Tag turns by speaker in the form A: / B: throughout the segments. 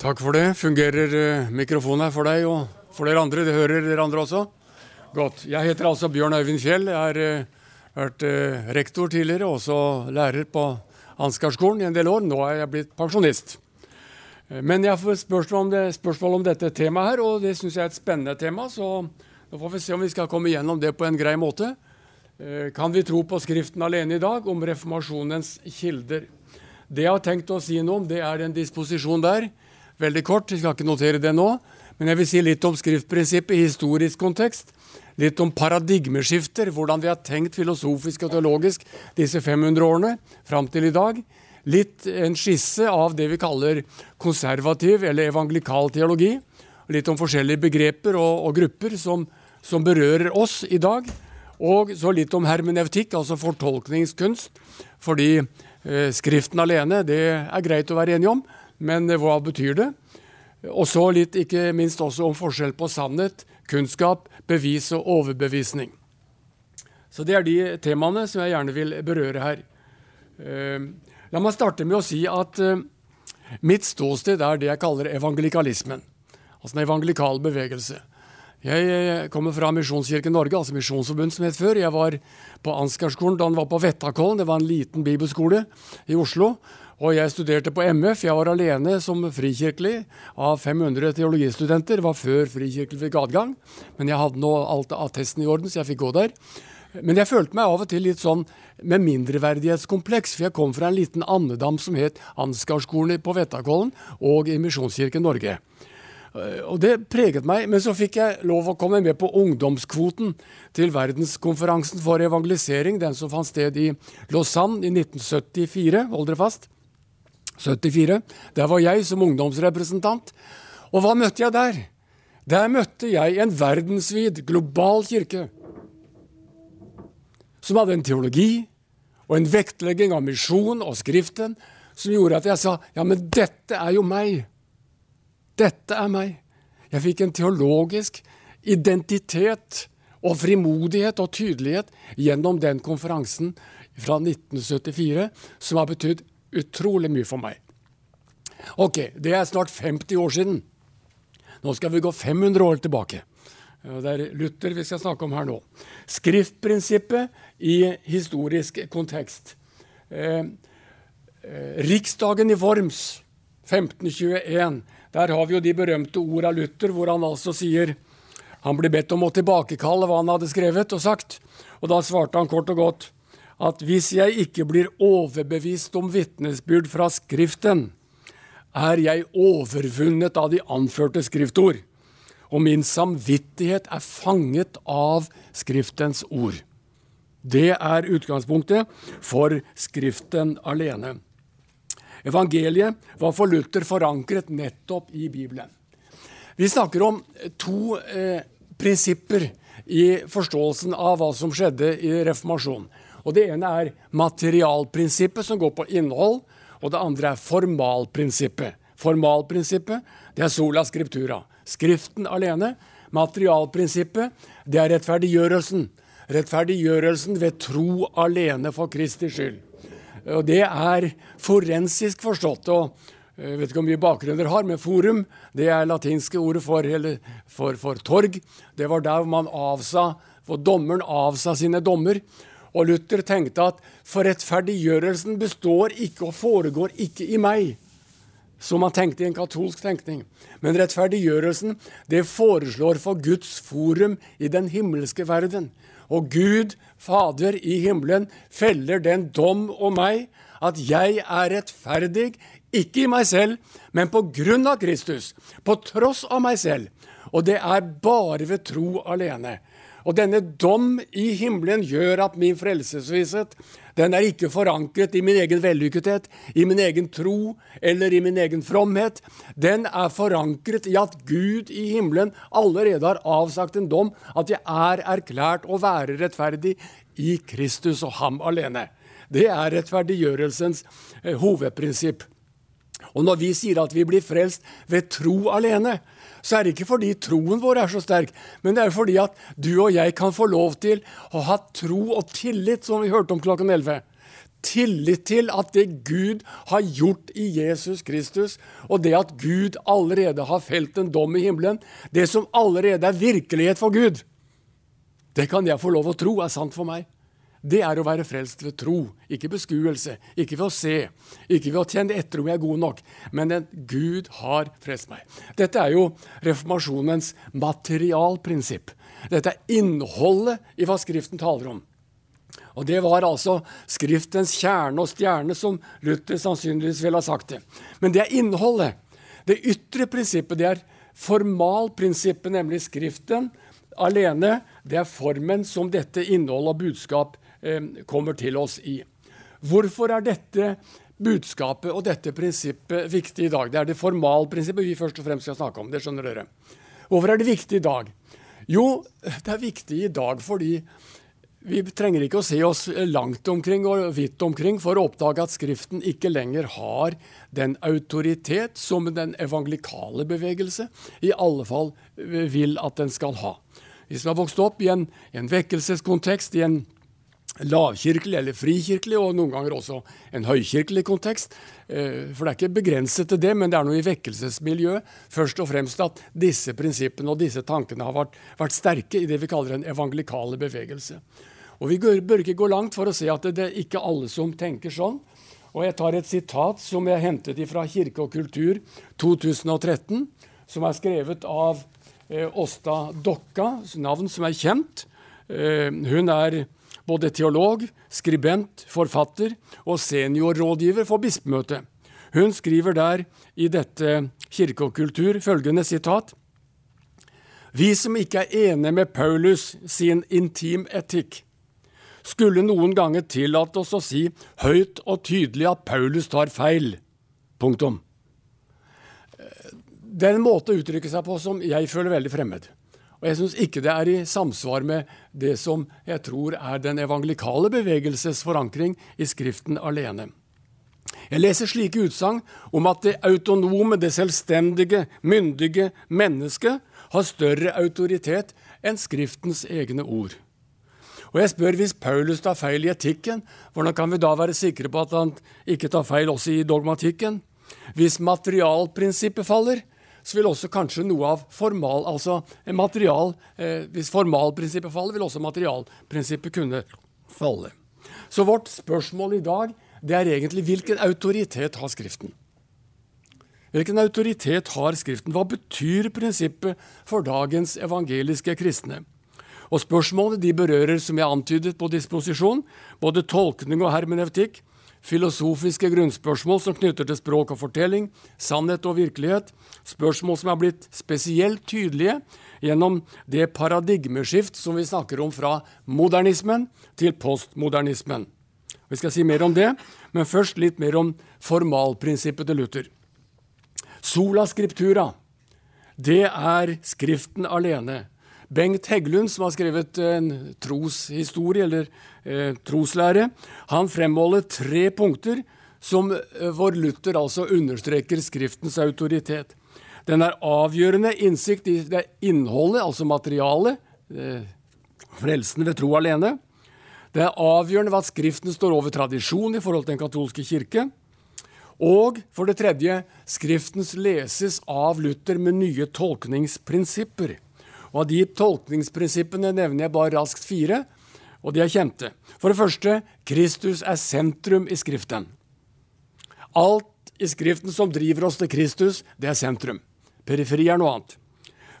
A: Takk for det. Fungerer eh, mikrofonen her for deg og for dere andre? Det hører dere andre også? Godt. Jeg heter altså Bjørn Øyvind Fjell. Jeg har uh, vært uh, rektor tidligere, og også lærer på Ansgarskolen i en del år. Nå er jeg blitt pensjonist. Men jeg får spørsmål om, det, spørsmål om dette temaet her, og det syns jeg er et spennende tema. Så nå får vi se om vi skal komme gjennom det på en grei måte. Kan vi tro på Skriften alene i dag om reformasjonens kilder? Det jeg har tenkt å si noe om, det er en disposisjon der veldig kort. Jeg skal ikke notere det nå. Men jeg vil si litt om skriftprinsippet i historisk kontekst. Litt om paradigmeskifter, hvordan vi har tenkt filosofisk og teologisk disse 500 årene fram til i dag. Litt en skisse av det vi kaller konservativ eller evangelikal teologi. Litt om forskjellige begreper og, og grupper som, som, berører oss i dag. Og så litt om hermeneutikk, altså fortolkningskunst. Fordi eh, Skriften alene, det er greit å være enige om. Men hva betyr det? Og så litt ikke minst også om forskjell på sannhet, kunnskap, bevis og overbevisning. Så det er de temaene som jeg gjerne vil berøre her. Eh, la meg starte med å si at eh, mitt ståsted er det jeg kaller evangelikalismen. Altså en evangelikal bevegelse. Jeg kommer fra Misjonskirken Norge, altså Misjonsforbund som het før. Jeg var på Ansgarskolen da han var på Vettakollen. Det var en liten bibelskole i Oslo. Og jeg studerte på MF. Jeg var alene som frikirkelig av 500 teologistudenter. Det var før frikirkelig fikk adgang. Men jeg hadde nå alt attesten i orden, så jeg fikk gå der. Men jeg følte meg av og til litt sånn med mindreverdighetskompleks, for jeg kom fra en liten andedam som het Ansgarskolen på Vettakollen og i Misjonskirken Norge. Og det preget meg. Men så fikk jeg lov å komme med på ungdomskvoten til verdenskonferansen for evangelisering, den som fant sted i Lausanne i 1974. Hold dere fast. 74. Der var jeg som ungdomsrepresentant. Og hva møtte jeg der? Der møtte jeg en verdensvid, global kirke. Som hadde en teologi og en vektlegging av misjon og Skriften som gjorde at jeg sa ja, men dette er jo meg. Dette er meg. Jeg fikk en teologisk identitet og frimodighet og tydelighet gjennom den konferansen fra 1974, som har betydd utrolig mye for meg. Ok, det er snart 50 år siden. Nå skal vi gå 500 år tilbake. Det er Luther vi skal snakke om her nå. Skriftprinsippet i historisk kontekst. Eh, eh, Riksdagen i Worms 1521. Der har vi jo de berømte ord av Luther, hvor han altså sier Han blir bedt om å tilbakekalle hva han hadde skrevet og sagt. Og da svarte han kort og godt at hvis jeg ikke blir overbevist om vitnesbyrd fra Skriften, er jeg overvunnet av de anførte skriftord, og min samvittighet er fanget av Skriftens ord. Det er utgangspunktet for Skriften alene. Evangeliet var for Luther forankret nettopp i Bibelen. Vi snakker om to eh, prinsipper i forståelsen av hva som skjedde i reformasjonen. Og Det ene er materialprinsippet, som går på innhold. Og det andre er formalprinsippet. Formalprinsippet det er sola scriptura. Skriften alene. Materialprinsippet det er rettferdiggjørelsen. Rettferdiggjørelsen ved tro alene for Kristi skyld. Og Det er forensisk forstått. og jeg vet ikke hvor mye bakgrunn dere har, men forum det er latinske ordet for, for, for torg. Det var der man avsa, hvor dommeren avsa sine dommer. Og Luther tenkte at for rettferdiggjørelsen består ikke og foregår ikke i meg, som han tenkte i en katolsk tenkning. Men rettferdiggjørelsen det foreslår for Guds forum i den himmelske verden. Og Gud, Fader i himmelen, feller den dom om meg at jeg er rettferdig, ikke i meg selv, men på grunn av Kristus, på tross av meg selv. Og det er bare ved tro alene. Og denne dom i himmelen gjør at min frelsesvisshet den er ikke forankret i min egen vellykkethet, i min egen tro eller i min egen fromhet. Den er forankret i at Gud i himmelen allerede har avsagt en dom, at jeg er erklært å være rettferdig i Kristus og ham alene. Det er rettferdiggjørelsens eh, hovedprinsipp. Og når vi sier at vi blir frelst ved tro alene, så er det ikke fordi troen vår er så sterk, men det er fordi at du og jeg kan få lov til å ha tro og tillit, som vi hørte om klokken 11. tillit til at det Gud har gjort i Jesus Kristus, og det at Gud allerede har felt en dom i himmelen, det som allerede er virkelighet for Gud, det kan jeg få lov å tro er sant for meg. Det er å være frelst ved tro, ikke beskuelse, ikke ved å se, ikke ved å kjenne etter om jeg er god nok, men at Gud har frelst meg. Dette er jo reformasjonens materialprinsipp. Dette er innholdet i hva Skriften taler om. Og Det var altså Skriftens kjerne og stjerne, som Luther sannsynligvis ville ha sagt det. Men det er innholdet. Det ytre prinsippet det er formalprinsippet, nemlig Skriften alene. Det er formen som dette innholdet og budskap kommer til oss i. Hvorfor er dette budskapet og dette prinsippet viktig i dag? Det er det formalprinsippet vi først og fremst skal snakke om. det skjønner dere. Hvorfor er det viktig i dag? Jo, det er viktig i dag fordi vi trenger ikke å se oss langt omkring og vidt omkring for å oppdage at Skriften ikke lenger har den autoritet som den evangelikale bevegelse i alle fall vil at den skal ha. Vi som har vokst opp i en, en vekkelseskontekst, i en lavkirkelig eller frikirkelig, og noen ganger også en høykirkelig kontekst. Eh, for det er ikke begrenset til det, men det er noe i vekkelsesmiljøet først og fremst at disse prinsippene og disse tankene har vært, vært sterke i det vi kaller en evangelikale bevegelse. Og Vi bør ikke gå langt for å se at det er ikke alle som tenker sånn. Og Jeg tar et sitat som jeg hentet fra Kirke og kultur 2013, som er skrevet av eh, Åsta Dokka, navn som er kjent. Eh, hun er både teolog, skribent, forfatter og seniorrådgiver for bispemøtet. Hun skriver der i dette Kirke og kultur følgende sitat Vi som ikke er enige med Paulus sin intim etikk, skulle noen ganger tillate oss å si høyt og tydelig at Paulus tar feil. Punktum. Det er en måte å uttrykke seg på som jeg føler veldig fremmed. Og jeg syns ikke det er i samsvar med det som jeg tror er den evangelikale bevegelses forankring i Skriften alene. Jeg leser slike utsagn om at det autonome, det selvstendige, myndige mennesket har større autoritet enn Skriftens egne ord. Og jeg spør, Hvis Paulus tar feil i etikken, hvordan kan vi da være sikre på at han ikke tar feil også i dogmatikken? Hvis materialprinsippet faller, så vil også kanskje noe av formal, altså material, eh, Hvis formalprinsippet faller, vil også materialprinsippet kunne falle. Så vårt spørsmål i dag det er egentlig hvilken autoritet har Skriften? Hvilken autoritet har Skriften? Hva betyr prinsippet for dagens evangeliske kristne? Og Spørsmålene de berører, som jeg antydet på disposisjon, både tolkning og hermenevtikk, filosofiske grunnspørsmål som knytter til språk og fortelling, sannhet og virkelighet, spørsmål som er blitt spesielt tydelige gjennom det paradigmeskift som vi snakker om fra modernismen til postmodernismen. Vi skal si mer om det, men først litt mer om formalprinsippet til Luther. Sola scriptura, det er Skriften alene. Bengt Heggelund, som har skrevet en troshistorie, eller eh, troslære, han fremholder tre punkter som vår hvor Luther altså understreker Skriftens autoritet. Den er avgjørende innsikt i det innholdet, altså materialet, eh, frelsen ved tro alene. Det er avgjørende ved at Skriften står over tradisjon i forhold til den katolske kirke. Og for det tredje, Skriftens leses av Luther med nye tolkningsprinsipper. Og Av de tolkningsprinsippene nevner jeg bare raskt fire, og de er kjente. For det første, Kristus er sentrum i Skriften. Alt i Skriften som driver oss til Kristus, det er sentrum. Periferi er noe annet.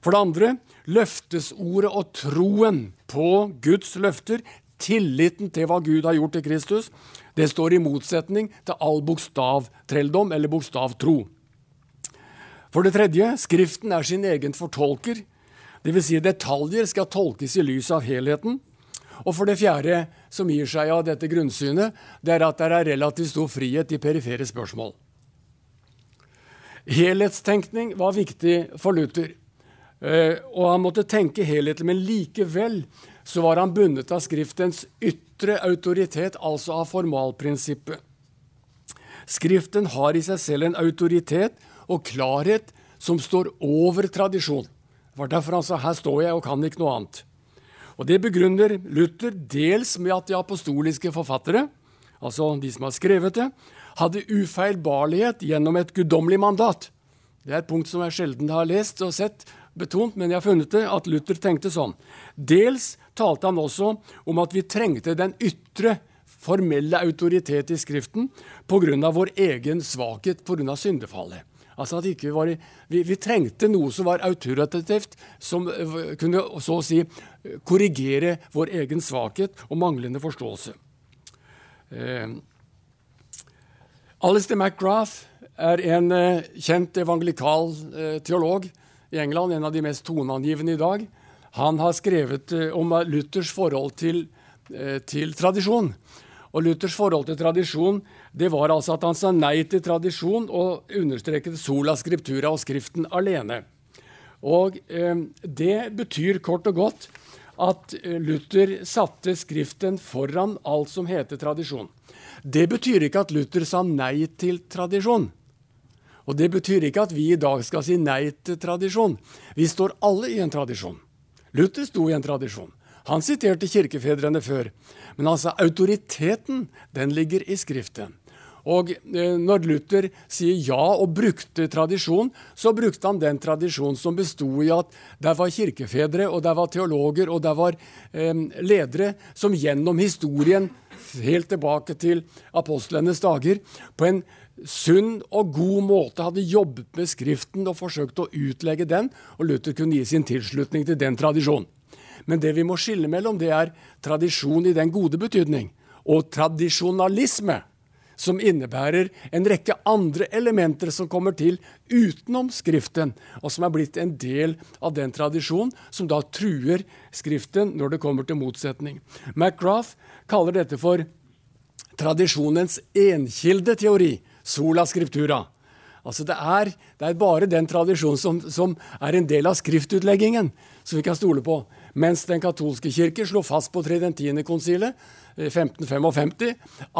A: For det andre, løftesordet og troen på Guds løfter, tilliten til hva Gud har gjort til Kristus, det står i motsetning til all bokstavtrelldom eller bokstavtro. For det tredje, Skriften er sin egen fortolker. Dvs. Si detaljer skal tolkes i lys av helheten. Og for det fjerde, som gir seg av dette grunnsynet, det er at det er relativt stor frihet i perifere spørsmål. Helhetstenkning var viktig for Luther. Eh, og han måtte tenke helhetlig, men likevel så var han bundet av Skriftens ytre autoritet, altså av formalprinsippet. Skriften har i seg selv en autoritet og klarhet som står over tradisjon. Var derfor han sa 'her står jeg og kan ikke noe annet'. Og Det begrunner Luther dels med at de apostoliske forfattere, altså de som har skrevet det, hadde ufeilbarlighet gjennom et guddommelig mandat. Det er et punkt som jeg sjelden har lest og sett betont, men jeg har funnet det, at Luther tenkte sånn. Dels talte han også om at vi trengte den ytre, formelle autoritet i Skriften pga. vår egen svakhet pga. syndefallet. Altså at vi, var, vi, vi, trengte noe som var autoritativt, som eh, kunne så å si korrigere vår egen svakhet og manglende forståelse. Eh, Alistair McGrath er en eh, kjent evangelikal eh, teolog i England, en av de mest toneangivende i dag. Han har skrevet eh, om Luthers forhold til, til tradisjon. Og Luthers forhold til tradisjon det var altså at han sa nei til tradisjon og understreket sola scriptura og Skriften alene. Og eh, Det betyr kort og godt at Luther satte Skriften foran alt som heter tradisjon. Det betyr ikke at Luther sa nei til tradisjon. Og det betyr ikke at vi i dag skal si nei til tradisjon. Vi står alle i en tradisjon. Luther sto i en tradisjon. Han siterte kirkefedrene før. Men altså, autoriteten den ligger i Skriften. Og eh, når Luther sier ja og brukte tradisjon, så brukte han den tradisjonen som besto i at der var kirkefedre, og der var teologer, og der var eh, ledere som gjennom historien, helt tilbake til apostlenes dager, på en sunn og god måte hadde jobbet med Skriften og forsøkt å utlegge den, og Luther kunne gi sin tilslutning til den tradisjonen. Men det vi må skille mellom, det er tradisjon i den gode betydning og tradisjonalisme, som innebærer en rekke andre elementer som kommer til utenom Skriften, og som er blitt en del av den tradisjonen som da truer Skriften når det kommer til motsetning. McGrath kaller dette for tradisjonens enkildeteori sola scriptura. Altså det er, det er bare den tradisjonen som, som, er en del av skriftutleggingen, som vi kan stole på. Mens Den katolske kirke slo fast på Tridentinerkonsilet 1555 eh,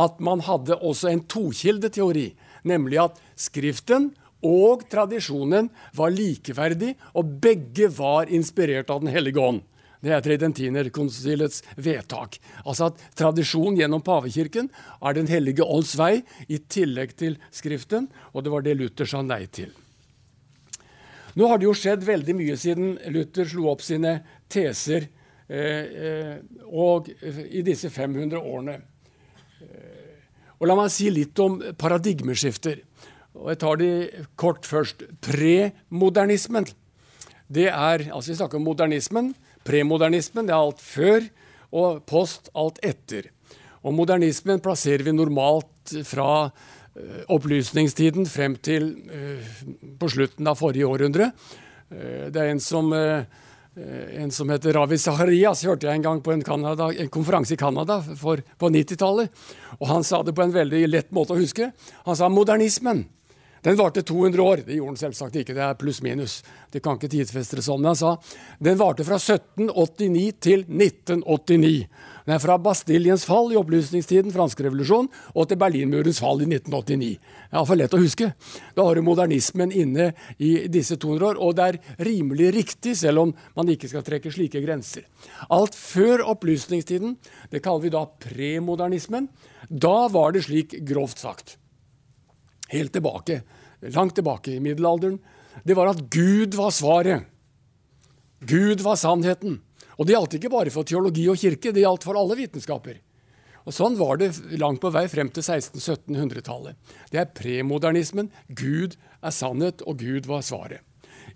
A: at man hadde også en tokildeteori, nemlig at Skriften og tradisjonen var likeverdig, og begge var inspirert av Den hellige ånd. Det er Tridentinerkonsilets vedtak. Altså at tradisjon gjennom pavekirken er Den hellige ånds vei i tillegg til Skriften, og det var det Luther sa nei til. Nå har det jo skjedd veldig mye siden Luther slo opp sine teser og i disse 500 årene. Eh, og La meg si litt om paradigmeskifter. Og Jeg tar de kort først. Premodernismen. Det er, altså Vi snakker om modernismen. Premodernismen det er alt før, og post alt etter. Og modernismen plasserer vi normalt fra opplysningstiden frem til på slutten av forrige århundre. Det er en som, en som heter Ravi Saharias, hørte jeg en gang på en, Canada, en konferanse i Canada på 90-tallet. Og han sa det på en veldig lett måte å huske. Han sa modernismen den varte 200 år. Det gjorde den selvsagt ikke, det er pluss-minus. Det kan ikke tidfeste det sånn. Men han sa den varte fra 1789 til 1989. Den er fra Bastiljens fall i opplysningstiden, fransk revolusjon, og til Berlinmurens fall i 1989. Det er iallfall lett å huske. Da har du modernismen inne i disse 200 år, og det er rimelig riktig, selv om man ikke skal trekke slike grenser. Alt før opplysningstiden, det kaller vi da premodernismen, da var det slik grovt sagt helt tilbake, langt tilbake i middelalderen, det var at Gud var svaret. Gud var sannheten. Og det gjaldt ikke bare for teologi og kirke, det gjaldt for alle vitenskaper. Og Sånn var det langt på vei frem til 1600-1700-tallet. Det er premodernismen. Gud er sannhet, og Gud var svaret.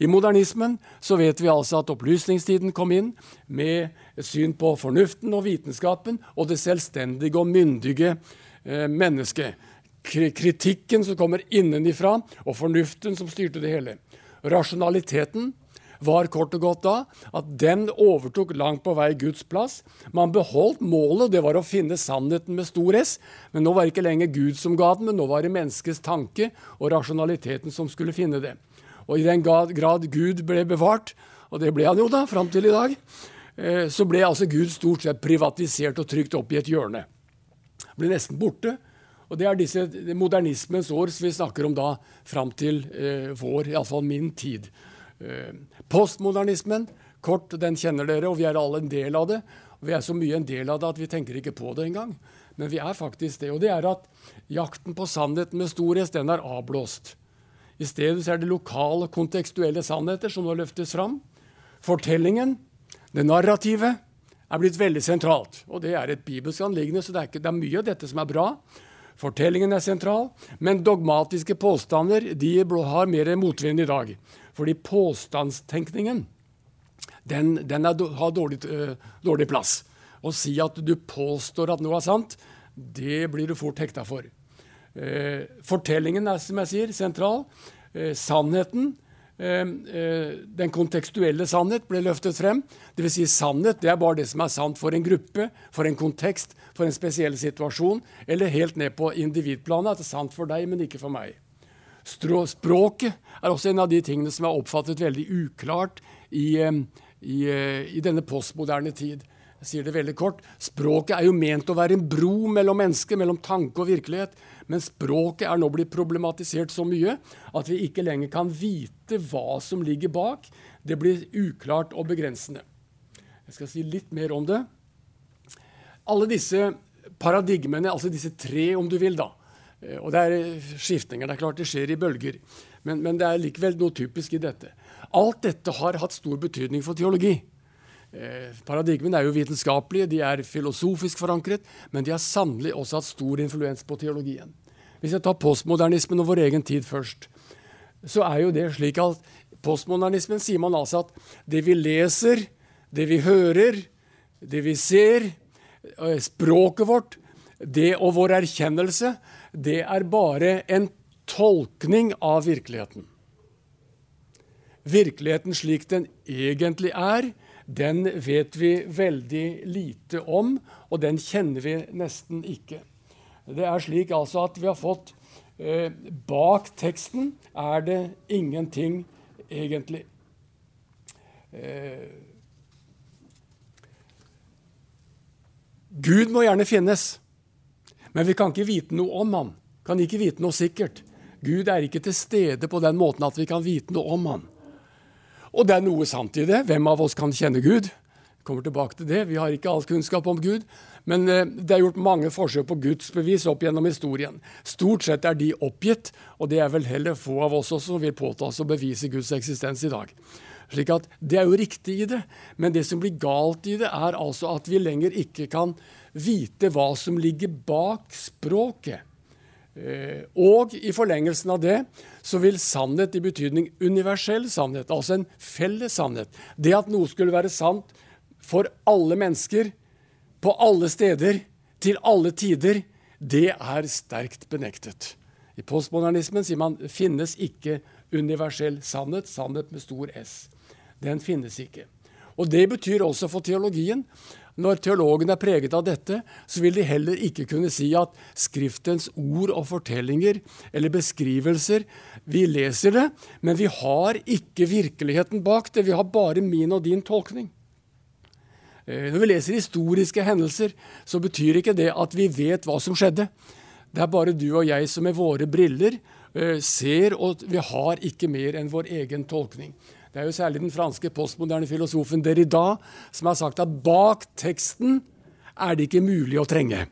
A: I modernismen så vet vi altså at opplysningstiden kom inn med et syn på fornuften og vitenskapen og det selvstendige og myndige eh, mennesket kritikken som kommer innenifra, og fornuften som styrte det hele. Rasjonaliteten var kort og godt da at den overtok langt på vei Guds plass. Man beholdt målet, det var å finne sannheten med stor S. Men nå var det ikke lenger Gud som ga den, men nå var det menneskets tanke og rasjonaliteten som skulle finne det. Og i den grad Gud ble bevart, og det ble han jo da, fram til i dag, eh, så ble altså Gud stort sett privatisert og trykt opp i et hjørne. Ble nesten borte. Og Det er disse modernismens år som vi snakker om da fram til eh, vår, iallfall min tid. Eh, postmodernismen, kort, den kjenner dere, og vi er alle en del av det. Og vi er så mye en del av det at vi tenker ikke på det engang. men vi er faktisk det. Og det er at jakten på sannheten med stor S, den er avblåst. I stedet er det lokale, kontekstuelle sannheter som nå løftes fram. Fortellingen, det narrative, er blitt veldig sentralt. Og det er et bibelsk anliggende, så det er, ikke, det er mye av dette som er bra. Fortellingen er sentral, men dogmatiske påstander de har mer motvind i dag. Fordi påstandstenkningen den, den er, har dårlig, uh, dårlig, plass. Å si at du påstår at noe er sant, det blir du fort hekta for. Uh, fortellingen er som jeg sier, sentral. Uh, sannheten Ehm, eh, den kontekstuelle sannhet ble løftet frem. Dvs. Si sannhet det er bare det som er sant for en gruppe, for en kontekst, for en spesiell situasjon, eller helt ned på individplanet. At det er sant for deg, men ikke for meg. Språket er også en av de tingene som er oppfattet veldig uklart i, i, eh, i denne postmoderne tid. Jeg sier det veldig kort. Språket er jo ment å være en bro mellom mennesker, mellom tanke og virkelighet. Men språket er nå blitt problematisert så mye at vi ikke lenger kan vite hva som ligger bak. Det blir uklart og begrensende. Jeg skal si litt mer om det. Alle disse paradigmene, altså disse tre, om du vil, da. Eh, og det er skiftninger. Det er klart det skjer i bølger. Men, men det er likevel noe typisk i dette. Alt dette har hatt stor betydning for teologi. Eh, paradigmene er jo vitenskapelige, de er filosofisk forankret, men de har sannelig også hatt stor influens på teologien. Hvis jeg tar postmodernismen og vår egen tid først, så er jo det slik at postmodernismen sier man altså at det vi leser, det vi hører, det vi ser, eh, språket vårt, det og vår erkjennelse, det er bare en tolkning av virkeligheten. Virkeligheten slik den egentlig er, den vet vi veldig lite om, og den kjenner vi nesten ikke. Det er slik altså at vi har fått eh, Bak teksten er det ingenting egentlig. Eh, Gud må gjerne finnes, men vi kan ikke vite noe om han. Kan ikke vite noe sikkert. Gud er ikke til stede på den måten at vi kan vite noe om han. Og det er noe sant i det. Hvem av oss kan kjenne Gud? Jeg kommer tilbake til det. Vi har ikke all kunnskap om Gud. Men eh, det er gjort mange forsøk på gudsbevis opp gjennom historien. Stort sett er de oppgitt, og det er vel heller få av oss som vil påta oss å bevise Guds eksistens i dag. Slik at Det er jo riktig i det, men det som blir galt i det, er altså at vi lenger ikke kan vite hva som ligger bak språket. Eh, og i forlengelsen av det så vil sannhet i betydning universell sannhet, altså en felles sannhet, det at noe skulle være sant for alle mennesker, på alle steder, til alle tider, det er sterkt benektet. I postmodernismen sier man finnes ikke universell sannhet, sannhet med stor S. Den finnes ikke. Og Det betyr også for teologien når teologen er preget av dette, så vil de heller ikke kunne si at Skriftens ord og fortellinger eller beskrivelser Vi leser det, men vi har ikke virkeligheten bak det. Vi har bare min og din tolkning. Eh, når vi leser historiske hendelser, så betyr ikke det at vi vet hva som skjedde. Det er bare du og jeg som med våre briller ser, og vi har ikke mer enn vår egen tolkning. Det er jo særlig den franske postmoderne filosofen Derrida som har sagt at bak teksten er det ikke mulig å trenge.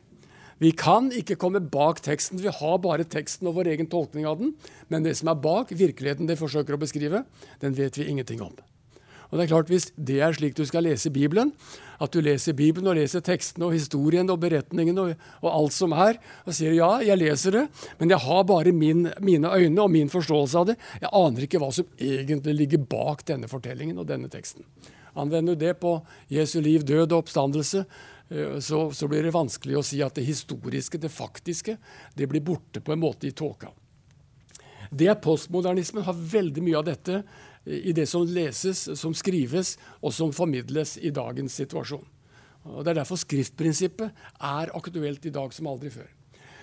A: Vi kan ikke komme bak teksten, vi har bare teksten og vår egen tolkning av den. Men det som er bak, virkeligheten det forsøker å beskrive, den vet vi ingenting om. Og det er klart, Hvis det er slik du skal lese Bibelen, at du leser Bibelen og leser tekstene og historien og beretningen og, og, alt som er, og sier ja, jeg leser det, men jeg har bare min, mine øyne og min forståelse av det. Jeg aner ikke hva som egentlig ligger bak denne fortellingen og denne teksten. Anvender du det på Jesu liv, død og oppstandelse, eh, så, så, blir det vanskelig å si at det historiske, det faktiske, det blir borte på en måte i tåka. Det er postmodernismen har veldig mye av dette i det som leses, som skrives og som formidles i dagens situasjon. Og Det er derfor skriftprinsippet er aktuelt i dag som aldri før.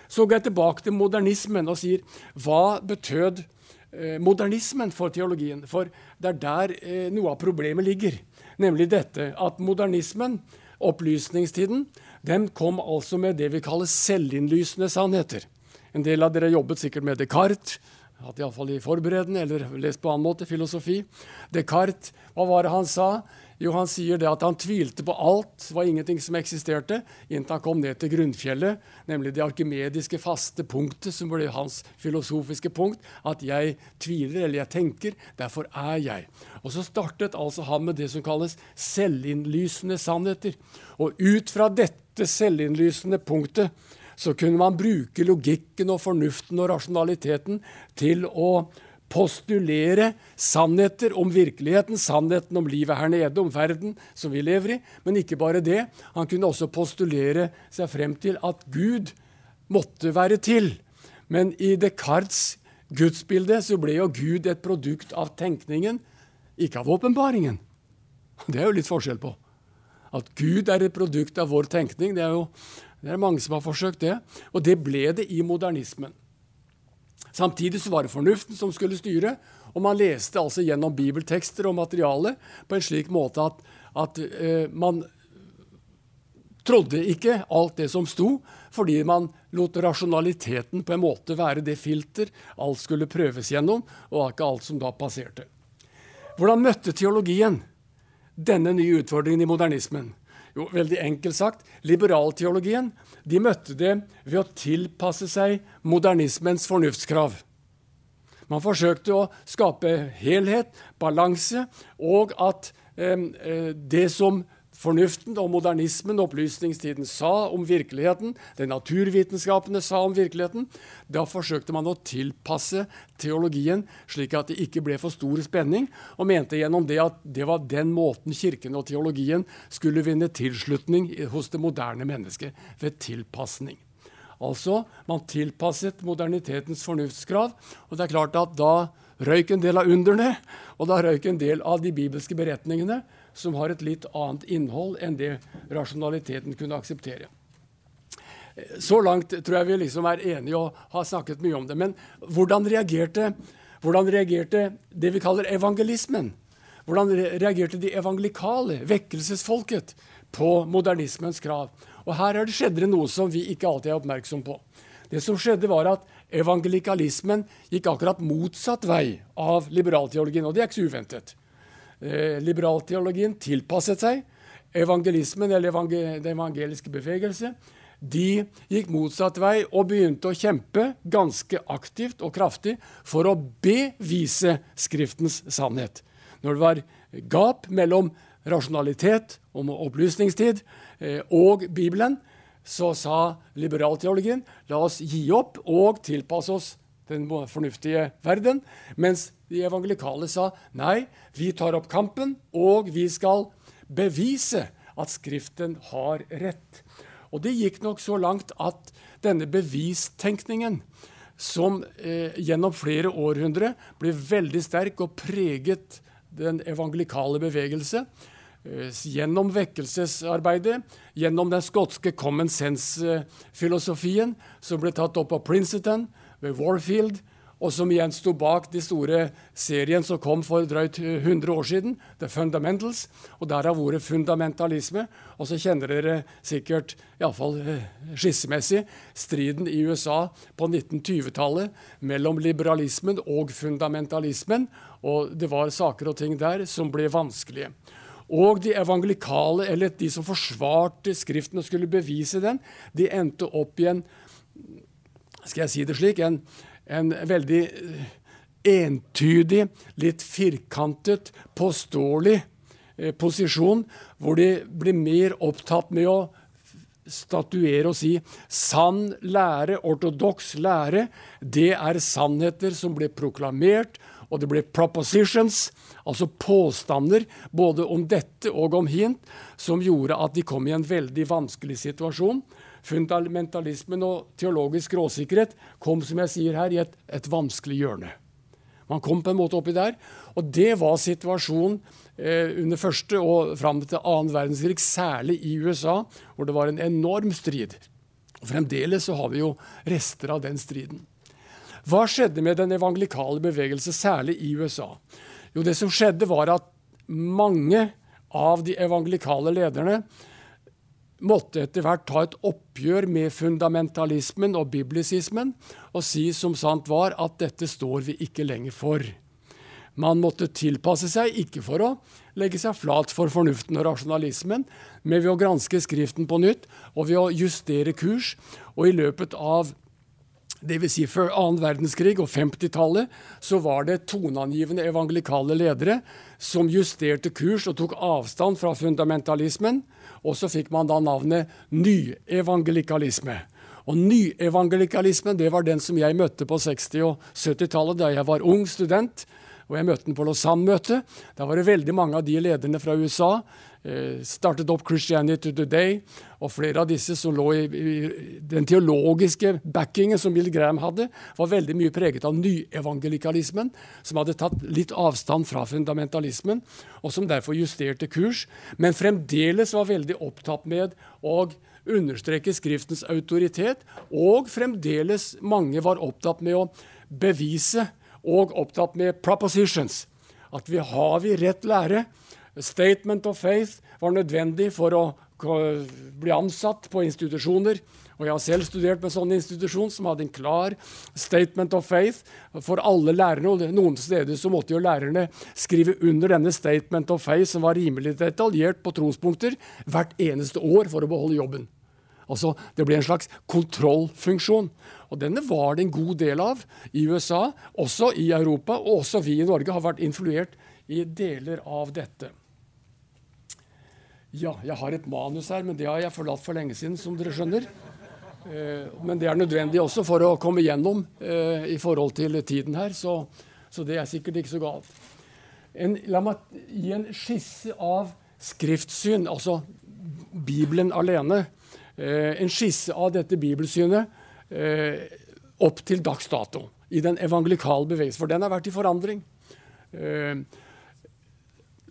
A: Så går jeg tilbake til modernismen og sier hva betød eh, modernismen for teologien? For det er der eh, noe av problemet ligger. Nemlig dette at modernismen, opplysningstiden, den kom altså med det vi kaller selvinnlysende sannheter. En del av dere jobbet sikkert med Descartes Hatt iallfall i forberedende eller lest på annen måte filosofi. Descartes, hva var det han sa? Jo, han sier det at han tvilte på alt. Det var ingenting som eksisterte, inntil han kom ned til grunnfjellet, nemlig det arkimediske faste punktet, som ble hans filosofiske punkt. At jeg tviler, eller jeg tenker, derfor er jeg. Og så startet altså han med det som kalles selvinnlysende sannheter. Og ut fra dette selvinnlysende punktet så kunne man bruke logikken og fornuften og rasjonaliteten til å postulere sannheter om virkeligheten, sannheten om livet her nede, om verden som vi lever i. Men ikke bare det. Han kunne også postulere seg frem til at Gud måtte være til. Men i Descartes' gudsbilde så ble jo Gud et produkt av tenkningen, ikke av åpenbaringen. Det er jo litt forskjell på. At Gud er et produkt av vår tenkning, det er jo det er mange som har forsøkt det. Og det ble det i modernismen. Samtidig så var det fornuften som skulle styre, og man leste altså gjennom bibeltekster og materiale på en slik måte at, at uh, man trodde ikke alt det som sto, fordi man lot rasjonaliteten på en måte være det filter alt skulle prøves gjennom, og ikke alt som da passerte. Hvordan møtte teologien denne nye utfordringen i modernismen? Jo, veldig enkelt sagt, liberalteologien de møtte det ved å tilpasse seg modernismens fornuftskrav. Man forsøkte å skape helhet, balanse, og at eh, det som fornuften og modernismen opplysningstiden sa om virkeligheten, det naturvitenskapene sa om virkeligheten, da forsøkte man å tilpasse teologien slik at det ikke ble for stor spenning, og mente gjennom det at det var den måten kirken og teologien skulle vinne tilslutning hos det moderne mennesket, ved tilpasning. Altså, man tilpasset modernitetens fornuftskrav, og det er klart at da røyk en del av underne, og da røyk en del av de bibelske beretningene, som har et litt annet innhold enn det rasjonaliteten kunne akseptere. Så langt tror jeg vi liksom er enige og har snakket mye om det. Men hvordan reagerte, hvordan reagerte det vi kaller evangelismen? Hvordan reagerte de evangelikale, vekkelsesfolket, på modernismens krav? Og Her er det skjedde noe som vi ikke alltid er oppmerksom på. Det som skjedde var at Evangelikalismen gikk akkurat motsatt vei av liberalteologien. Og det er ikke så uventet liberalteologien tilpasset seg. Evangelismen, eller evangel den evangeliske bevegelse, de gikk motsatt vei og begynte å kjempe ganske aktivt og kraftig for å bevise Skriftens sannhet. Når det var gap mellom rasjonalitet om opplysningstid eh, og Bibelen, så sa liberalteologien la oss gi opp og tilpasse oss den fornuftige verden. Mens de evangelikale sa nei, vi tar opp kampen, og vi skal bevise at Skriften har rett. Og det gikk nok så langt at denne bevistenkningen, som eh, gjennom flere århundre ble veldig sterk og preget den evangelikale bevegelse, eh, gjennom vekkelsesarbeidet, gjennom den skotske common sense-filosofien som ble tatt opp av Princeton, ved Warfield, og som igjen sto bak de store serien som kom for drøyt 100 år siden, The Fundamentals. Og der har vært fundamentalisme. Og så kjenner dere sikkert, iallfall eh, skissemessig, striden i USA på 1920-tallet mellom liberalismen og fundamentalismen. Og det var saker og ting der som ble vanskelige. Og de evangelikale, eller de som forsvarte Skriften og skulle bevise den, de endte opp i en skal jeg si det slik, en, en veldig eh, entydig, litt firkantet, påståelig eh, posisjon, hvor de blir mer opptatt med å statuere og si sann lære, ortodoks lære, det er sannheter som ble proklamert, og det ble propositions, altså påstander både om dette og om hint, som gjorde at de kom i en veldig vanskelig situasjon fundamentalismen og teologisk råsikkerhet kom som jeg sier her, i et, et, vanskelig hjørne. Man kom på en måte oppi der. Og det var situasjonen eh, under første og fram til annen verdenskrig, særlig i USA, hvor det var en enorm strid. Og Fremdeles så har vi jo rester av den striden. Hva skjedde med den evangelikale bevegelse, særlig i USA? Jo, det som skjedde, var at mange av de evangelikale lederne måtte etter hvert ta et oppgjør med fundamentalismen og biblisismen og si som sant var at dette står vi ikke lenger for. Man måtte tilpasse seg, ikke for å legge seg flat for fornuften og rasjonalismen, men ved å granske Skriften på nytt og ved å justere kurs. Og i løpet av Dvs. Si før annen verdenskrig og 50-tallet så var det toneangivende evangelikale ledere som justerte kurs og tok avstand fra fundamentalismen. Og så fikk man da navnet nyevangelikalisme. Og Nyevangelikalismen det var den som jeg møtte på 60- og 70-tallet da jeg var ung student. Og jeg møtte den på Lausanne-møtet. Da var det veldig mange av de lederne fra USA startet opp Christianity Today, og flere av disse som lå i den teologiske backingen som Bill Graham hadde, var veldig mye preget av nyevangelikalismen, som hadde tatt litt avstand fra fundamentalismen, og som derfor justerte kurs, men fremdeles var veldig opptatt med å understreke Skriftens autoritet, og fremdeles mange var opptatt med å bevise og opptatt med propositions. At vi har vi rett lære, Statement of faith var nødvendig for å bli ansatt på institusjoner. Og jeg har selv studert med sånn institusjon som hadde en klar statement of faith for alle lærerne. og Noen steder så måtte jo lærerne skrive under denne statement of faith, som var rimelig detaljert på trospunkter, hvert eneste år for å beholde jobben. Altså, Det ble en slags kontrollfunksjon. Og denne var det en god del av i USA, også i Europa, og også vi i Norge har vært influert i deler av dette. Ja, jeg har et manus her, men det har jeg forlatt for lenge siden, som dere skjønner. Eh, men det er nødvendig også for å komme gjennom eh, i forhold til tiden her, så, så det er sikkert ikke så galt. En, la meg gi en skisse av skriftsyn, altså Bibelen alene. Eh, en skisse av dette bibelsynet opp til dags dato i den evangelikale bevegelsen, for den har vært i forandring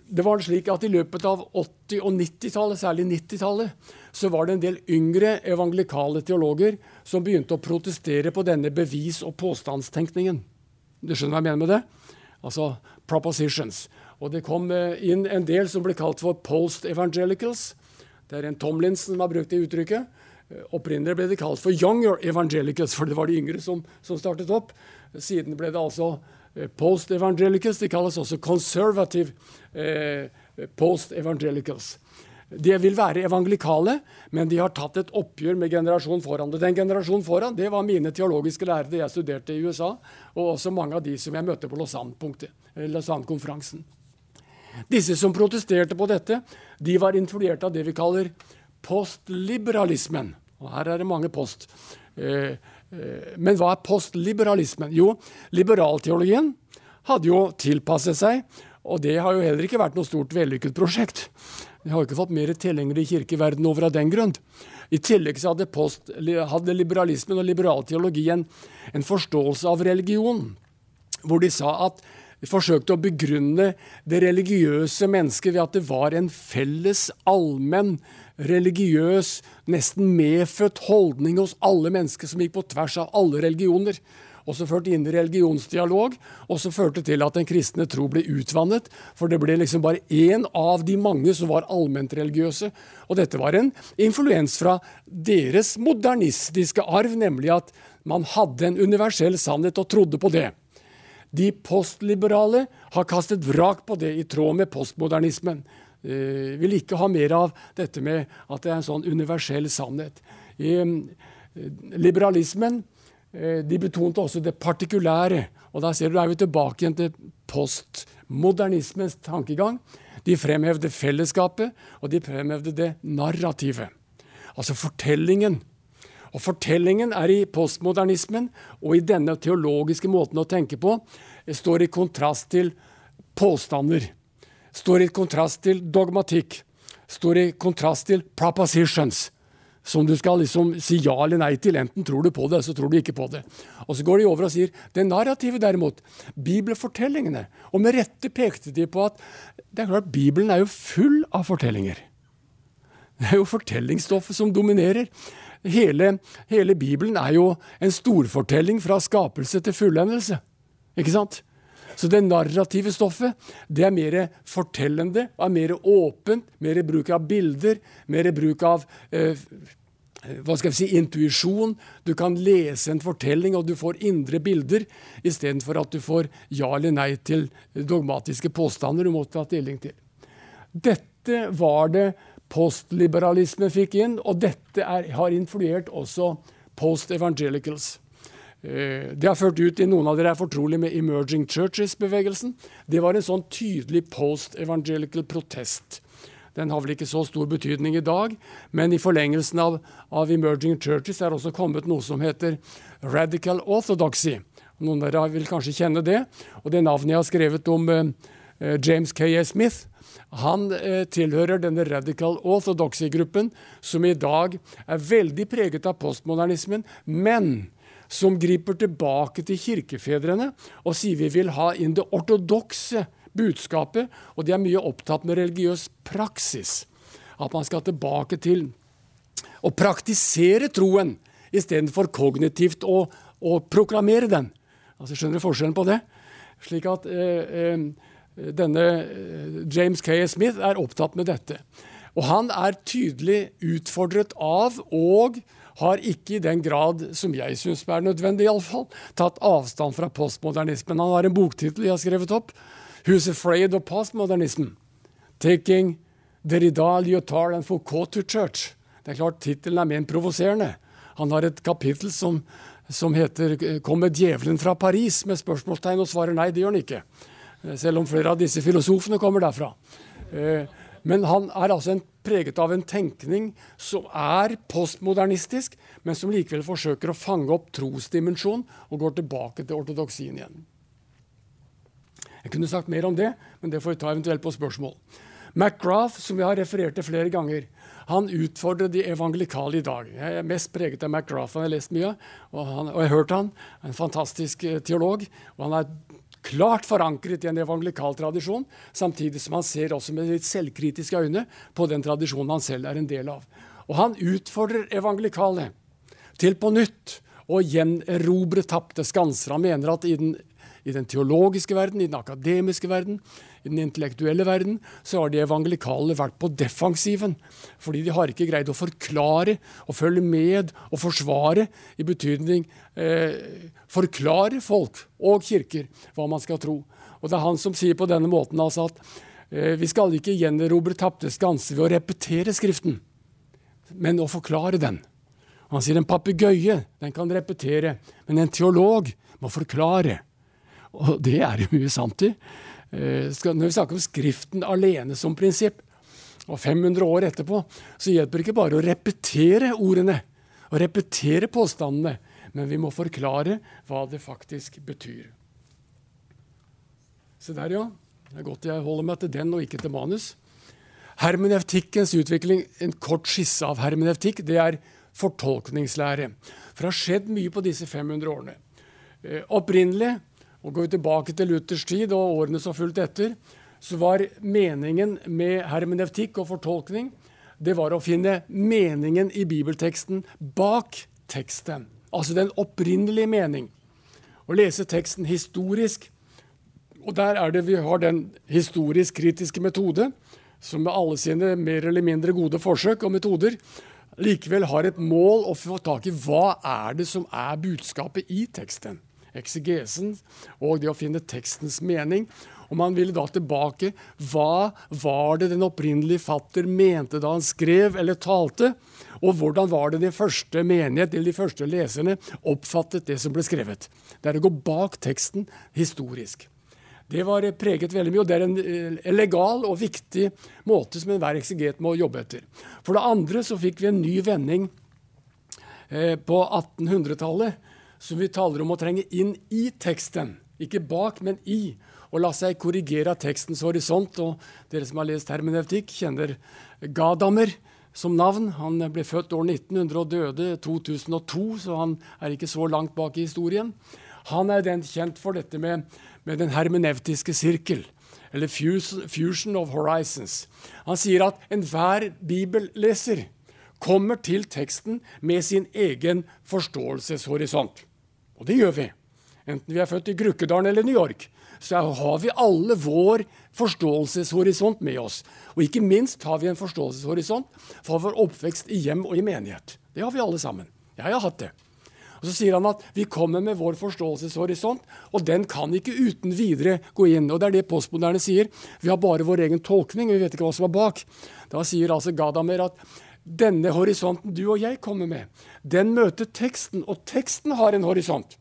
A: det var slik at I løpet av 80- og 90-tallet, særlig 90-tallet, så var det en del yngre evangelikale teologer som begynte å protestere på denne bevis- og påstandstenkningen. Du skjønner hva jeg mener med det? Altså propositions. Og det kom eh, inn en del som ble kalt for post-evangelicals. Det er en Tomlinson som har brukt det uttrykket. Eh, opprinnelig ble det kalt for younger evangelicals, for det var de yngre som, som startet opp. Siden ble det altså Eh, post-evangelicals. De kalles også conservative eh, post-evangelicals. De vil være evangelikale, men de har tatt et oppgjør med generasjonen foran. Den generasjonen foran det var mine teologiske lærere jeg studerte i USA, og også mange av de som jeg møtte på Lausanne-konferansen. Disse som protesterte på dette, de var influert av det vi kaller postliberalismen. Og her er det mange post. Eh, Eh, men hva er postliberalismen? Jo, liberalteologien hadde jo tilpasset seg, og det har jo heller ikke vært noe stort vellykket prosjekt. Vi har ikke fått mer tilhengere i kirkeverden over av den grunn. I tillegg så hadde, post, hadde liberalismen og liberalteologien en forståelse av religion, hvor de sa at de forsøkte å begrunne det religiøse mennesket ved at det var en felles, allmenn religiøs, nesten medfødt holdning hos alle mennesker som gikk på tvers av alle religioner. Og som førte inn i religionsdialog, og som førte til at den kristne tro ble utvannet. For det ble liksom bare én av de mange som var allment religiøse. Og dette var en influens fra deres modernistiske arv, nemlig at man hadde en universell sannhet og trodde på det. De postliberale har kastet vrak på det i tråd med postmodernismen eh, vil ikke ha mer av dette med at det er en sånn universell sannhet. I eh, liberalismen de betonte også det partikulære. Og da ser du, er vi tilbake igjen til postmodernismens tankegang. De fremhevde fellesskapet, og de fremhevde det narrativet. Altså fortellingen. Og Fortellingen er i postmodernismen og i denne teologiske måten å tenke på står i kontrast til påstander står i kontrast til dogmatikk, står i kontrast til propositions, som du skal liksom si ja eller nei til. Enten tror du på det, eller så tror du ikke på det. Og Så går de over og sier det narrativet, derimot, bibelfortellingene. Og med rette pekte de på at det er klart Bibelen er jo full av fortellinger. Det er jo fortellingsstoffet som dominerer. Hele, hele Bibelen er jo en storfortelling fra skapelse til fullendelse. Ikke sant? Så det narrative stoffet det er mer fortellende, er mer åpent, mer bruk av bilder, mer bruk av eh, hva skal jeg si, intuisjon. Du kan lese en fortelling, og du får indre bilder, istedenfor at du får ja eller nei til dogmatiske påstander du må ta stilling til. Dette var det postliberalisme fikk inn, og dette er, har influert også post-evangelicals. Eh, det har ført ut i Noen av dere er fortrolig med Emerging Churches-bevegelsen. Det var en sånn tydelig post-evangelical protest. Den har vel ikke så stor betydning i dag, men i forlengelsen av, av Emerging Churches er også kommet noe som heter Radical Orthodoxy. Noen av dere vil kanskje kjenne det. Og det navnet jeg har skrevet om eh, eh James K.A. Smith, han eh, tilhører denne Radical Orthodoxy-gruppen, som i dag er veldig preget av postmodernismen, men som griper tilbake til kirkefedrene og sier vi vil ha inn det ortodokse budskapet, og de er mye opptatt med religiøs praksis. At man skal tilbake til å praktisere troen istedenfor kognitivt å, å, proklamere den. Altså, skjønner du forskjellen på det? Slik at eh, eh, denne eh, James K. Smith er opptatt med dette. Og han er tydelig utfordret av og har ikke i den grad som jeg syns er nødvendig, i alle fall, tatt avstand fra postmodernismen. Han har en boktittel jeg har skrevet opp Who's afraid of postmodernism? Taking Derrida, Lyotard and Foucault to church. Det er klart Tittelen er mer provoserende. Han har et kapittel som, som heter 'Kommer djevelen fra Paris?' med spørsmålstegn, og svarer nei, det gjør han ikke. Eh, selv om flere av disse filosofene kommer derfra. Eh, men han er altså en, preget av en tenkning som er postmodernistisk, men som likevel forsøker å fange opp trosdimensjon og går tilbake til ortodoksien igjen. Jeg kunne sagt mer om det, men det får vi ta eventuelt på spørsmål. McGrath, som vi har referert til flere ganger, han utfordrer de evangelikale i dag. Jeg er mest preget av McGrath, han har lest mye, og, han, og jeg har hørt han. En fantastisk eh, teolog. og han er klart forankret i en evangelikal tradisjon, samtidig som han ser også med litt selvkritiske øyne på den tradisjonen han selv er en del av. Og han utfordrer evangelikale til på nytt å gjenerobre tapte skanser. Han mener at i den i den teologiske verden, i den akademiske verden, i den intellektuelle verden, så har de evangelikale vært på defensiven. Fordi de har ikke greid å forklare og følge med og forsvare, i betydning eh, forklare folk og kirker hva man skal tro. Og det er han som sier på denne måten altså at eh, vi skal ikke gjenerobre tapte skanser ved å repetere Skriften, men å forklare den. Han sier en papegøye kan repetere, men en teolog må forklare. Og det er jo mye sant i. Eh, når vi snakker om Skriften alene som prinsipp, og 500 år etterpå, så hjelper det ikke bare å repetere ordene og repetere påstandene, men vi må forklare hva det faktisk betyr. Se der, ja. Det er godt jeg holder meg til den og ikke til manus. Hermenevtikkens utvikling, en kort skisse av hermenevtikk, det er fortolkningslære. For det har skjedd mye på disse 500 årene. Eh, opprinnelig og Går vi tilbake til Luthers tid og årene som fulgte etter, så var meningen med hermenevtikk og fortolkning det var å finne meningen i bibelteksten bak teksten. Altså den opprinnelige mening. Å lese teksten historisk. Og der er det vi har den historisk-kritiske metode, som med alle sine mer eller mindre gode forsøk og metoder likevel har et mål å få tak i hva er det som er budskapet i teksten eksegesen og det å finne tekstens mening. Og man ville da tilbake. Hva var det den opprinnelige fatter mente da han skrev eller talte? Og hvordan var det den første menighet eller de første leserne oppfattet det som ble skrevet? Det er å gå bak teksten historisk. Det var preget veldig mye, og det er en legal og viktig måte som enhver ekseget må jobbe etter. For det andre så fikk vi en ny vending eh, på 1800-tallet som vi taler om å trenge inn i teksten. Ikke bak, men i. Og la seg korrigere av tekstens horisont. Og dere som har lest hermeneutikk, kjenner Gadamer som navn. Han ble født år 1900 og døde 2002, så han er ikke så langt bak i historien. Han er den kjent for dette med, med den hermeneutiske sirkel, eller fusion of horizons. Han sier at enhver bibelleser kommer til teksten med sin egen forståelseshorisont. Og det gjør vi. Enten vi er født i Grukkedalen eller New York, så har vi alle vår forståelseshorisont med oss. Og ikke minst har vi en forståelseshorisont for vår oppvekst i hjem og i menighet. Det har vi alle sammen. Jeg har hatt det. Og Så sier han at vi kommer med vår forståelseshorisont, og den kan ikke uten videre gå inn. Og Det er det postmoderne sier. Vi har bare vår egen tolkning, vi vet ikke hva som er bak. Da sier altså Gadamer at denne horisonten du og jeg kommer med, den møter teksten, og teksten har en horisont.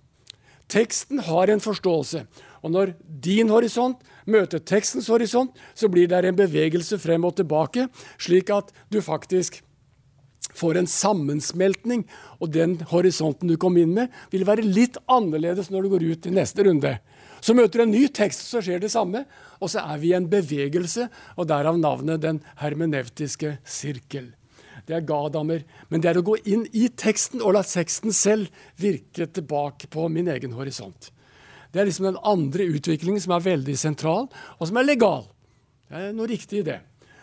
A: Teksten har en forståelse. Og når din horisont møter tekstens horisont, så blir det en bevegelse frem og tilbake, slik at du faktisk får en sammensmeltning. Og den horisonten du kom inn med, vil være litt annerledes når du går ut i neste runde. Så møter du en ny tekst, så skjer det samme. Og så er vi i en bevegelse, og derav navnet Den hermenevtiske sirkel. Det er Gadamer. Men det er å gå inn i teksten og la teksten selv virke tilbake på min egen horisont. Det er liksom den andre utviklingen som er veldig sentral, og som er legal. Det er noe riktig i det.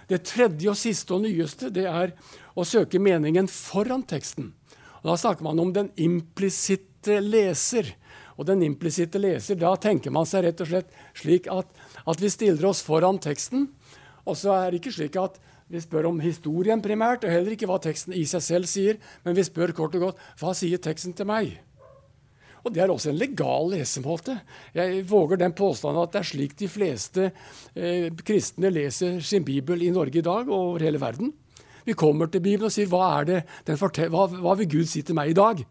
A: Det tredje og siste og nyeste det er å søke meningen foran teksten. Og da snakker man om den implisitte leser. Og den implisitte leser, Da tenker man seg rett og slett slik at, at vi stiller oss foran teksten. Og så er det ikke slik at vi spør om historien primært, og heller ikke hva teksten i seg selv sier, men vi spør kort og godt hva sier teksten til meg? Og Det er også en legal lesemåte. Jeg våger den påstanden at det er slik de fleste eh, kristne leser sin bibel i Norge i dag og over hele verden. Vi kommer til Bibelen og sier hva, hva, hva vil Gud si til meg i dag?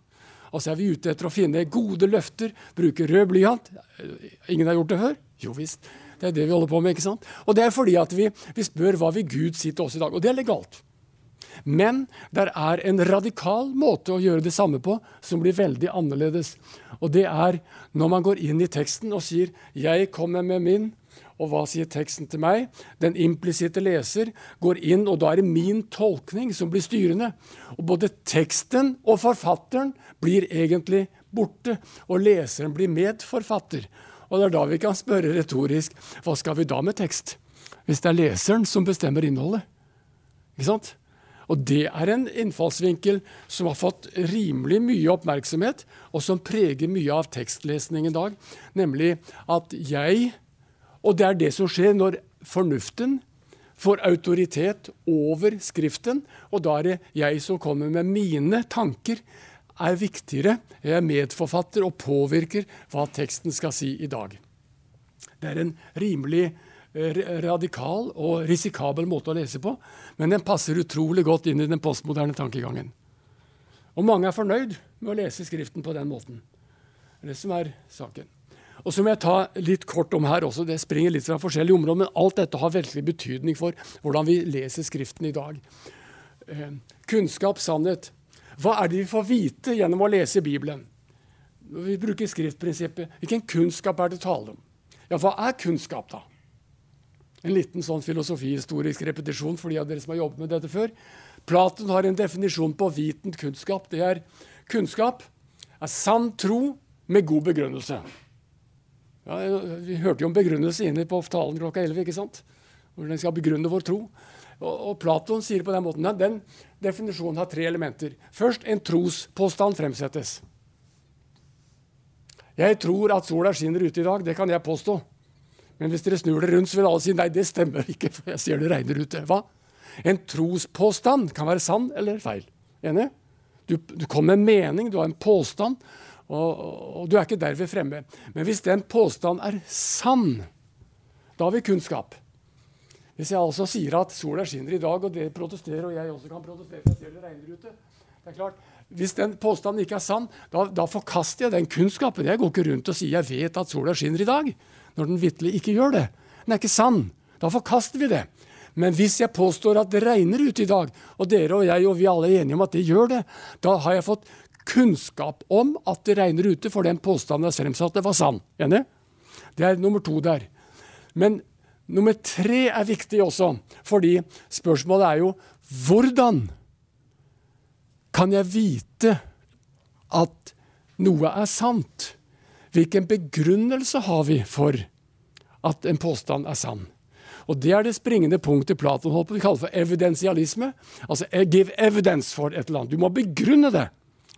A: Og så er vi ute etter å finne gode løfter, bruke rød blyant. Ingen har gjort det før? Jo visst. Det er det vi holder på med. ikke sant? Og det er fordi at vi, vi spør hva vil Gud si til oss i dag. Og det er legalt. Men det er en radikal måte å gjøre det samme på som blir veldig annerledes. Og det er når man går inn i teksten og sier 'Jeg kommer med min', og hva sier teksten til meg? Den implisitte leser går inn, og da er det min tolkning som blir styrende. Og både teksten og forfatteren blir egentlig borte, og leseren blir medforfatter. Og det er da vi kan spørre retorisk hva skal vi da med tekst? Hvis det er leseren som bestemmer innholdet. Ikke sant? Og Det er en innfallsvinkel som har fått rimelig mye oppmerksomhet, og som preger mye av tekstlesning i dag. Nemlig at jeg Og det er det som skjer når fornuften får autoritet over Skriften, og da er det jeg som kommer med mine tanker, er viktigere. Jeg er medforfatter og påvirker hva teksten skal si i dag. Det er en rimelig radikal og risikabel måte å lese på, men den passer utrolig godt inn i den postmoderne tankegangen. Og mange er fornøyd med å lese Skriften på den måten. Det er det som er saken. Og så må jeg ta litt kort om her også, Det springer litt fra forskjellige områder, men alt dette har veldig betydning for hvordan vi leser Skriften i dag. Eh, kunnskap, sannhet. Hva er det vi får vite gjennom å lese Bibelen? Vi bruker skriftprinsippet. Hvilken kunnskap er det tale om? Ja, hva er kunnskap, da? En liten sånn filosofihistorisk repetisjon for de av dere som har jobbet med dette før. Platon har en definisjon på vitent kunnskap. Det er kunnskap er sann tro med god begrunnelse. Ja, vi hørte jo om begrunnelse inne på talen klokka 11. ikke sant? Hvordan skal begrunne vår tro. Og, og Platon sier på den måten at den definisjonen har tre elementer. Først en trospåstand fremsettes. Jeg tror at sola skinner ute i dag. Det kan jeg påstå. Men hvis dere snur det rundt, så vil alle si nei, det stemmer ikke, for jeg ser det regner ute. Hva? En trospåstand kan være sann eller feil. Enig? Du, du kommer med mening, du har en påstand, og, og, du er ikke derved fremme. Men hvis den påstanden er sann, da har vi kunnskap. Hvis jeg altså sier at sola skinner i dag, og dere protesterer, og jeg også kan protestere, for jeg ser det regner ute er klart, Hvis den påstanden ikke er sann, da, da forkaster jeg den kunnskapen. Jeg går ikke rundt og sier jeg vet at sola skinner i dag når den vitterlig ikke gjør det. Den er ikke sann. Da forkaster vi det. Men hvis jeg påstår at det regner ute i dag, og dere og jeg og vi alle er enige om at det gjør det, da har jeg fått kunnskap om at det regner ute, for den påstanden jeg fremsatte, var sann. Enig? Det er nummer to der. Men nummer tre er viktig også, fordi spørsmålet er jo hvordan kan jeg vite at noe er sant? Hvilken begrunnelse har vi for at en påstand er sann? Og Det er det springende punktet Platon holdt på vi kaller for evidensialisme. Altså give evidence for et eller annet. Du må begrunne det.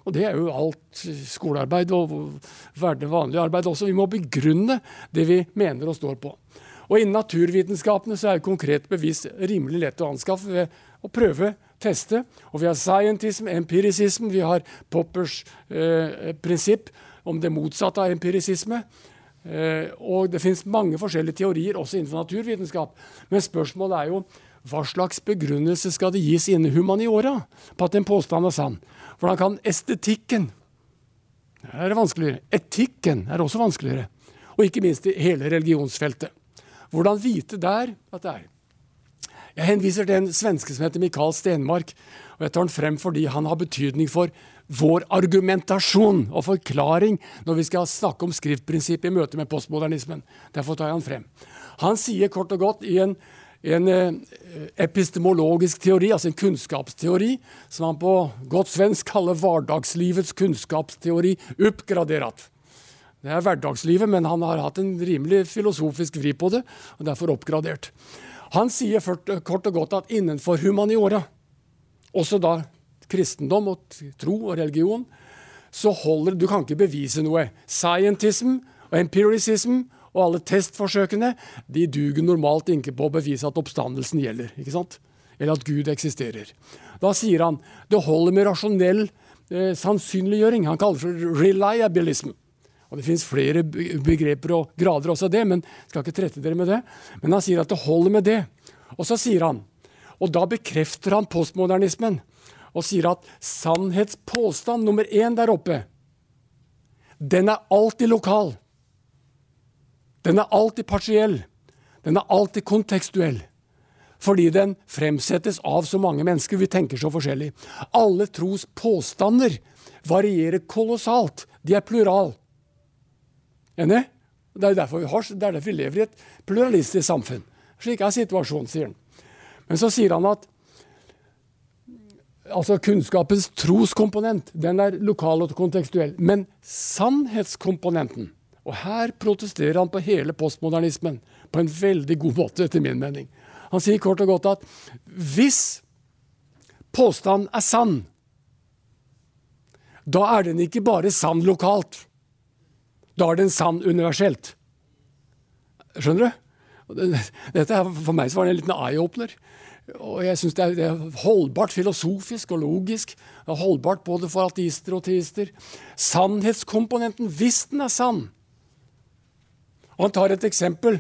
A: Og det er jo alt skolearbeid og vanlig arbeid også. Vi må begrunne det vi mener og står på. Og innen naturvitenskapene så er konkret bevis rimelig lett å anskaffe ved å prøve, teste. Og vi har scientism, empirisism, vi har Poppers eh, prinsipp om det motsatte av empirisisme. Eh, og det fins mange forskjellige teorier også innenfor naturvitenskap. Men spørsmålet er jo hva slags begrunnelse skal det gis innen humaniora på at en påstand er sann? Hvordan kan estetikken Det er vanskeligere. Etikken er også vanskeligere. Og ikke minst i hele religionsfeltet. Hvordan vite der at det er? Jeg henviser til en svenske som heter Mikael Stenmark. og Jeg tar han frem fordi han har betydning for vår argumentasjon og forklaring når vi skal snakke om skriftprinsippet i møte med postmodernismen. Derfor tar jeg han frem. Han sier kort og godt i en en eh, epistemologisk teori, altså en kunnskapsteori, som han på godt svensk kaller hverdagslivets kunnskapsteori oppgradert. Det er hverdagslivet, men han har hatt en rimelig filosofisk vri på det, og derfor oppgradert. Han sier kort og godt at innenfor humaniora, også da kristendom og tro og religion, så holder Du kan ikke bevise noe. Scientism og empiricism og alle testforsøkene de duger normalt ikke på å bevise at oppstandelsen gjelder. ikke sant? Eller at Gud eksisterer. Da sier han det holder med rasjonell eh, sannsynliggjøring. Han kaller det for reliabilism. Og Det finnes flere begreper og grader også av det, men jeg skal ikke trette dere med det. Men han sier at det holder med det. Og så sier han, og da bekrefter han postmodernismen, og sier at sannhetspåstand nummer én der oppe, den er alltid lokal. Den er alltid partiell. Den er alltid kontekstuell. Fordi den fremsettes av så mange mennesker. Vi tenker så forskjellig. Alle tros påstander varierer kolossalt. De er plural. Enig? Det er derfor vi, har, det er derfor vi lever i et pluralistisk samfunn. Slik er situasjonen, sier han. Men så sier han at altså kunnskapens troskomponent den er lokal og kontekstuell. Men sannhetskomponenten og her protesterer han på hele postmodernismen på en veldig god måte, etter min mening. Han sier kort og godt at hvis påstanden er sann, da er den ikke bare sann lokalt. Da er den sann universelt. Skjønner du? Dette er, For meg så var det en liten eye-opener. Og jeg syns det, er holdbart filosofisk og logisk. Holdbart både for ateister og teister. Sannhetskomponenten, hvis den er sann, og han tar et eksempel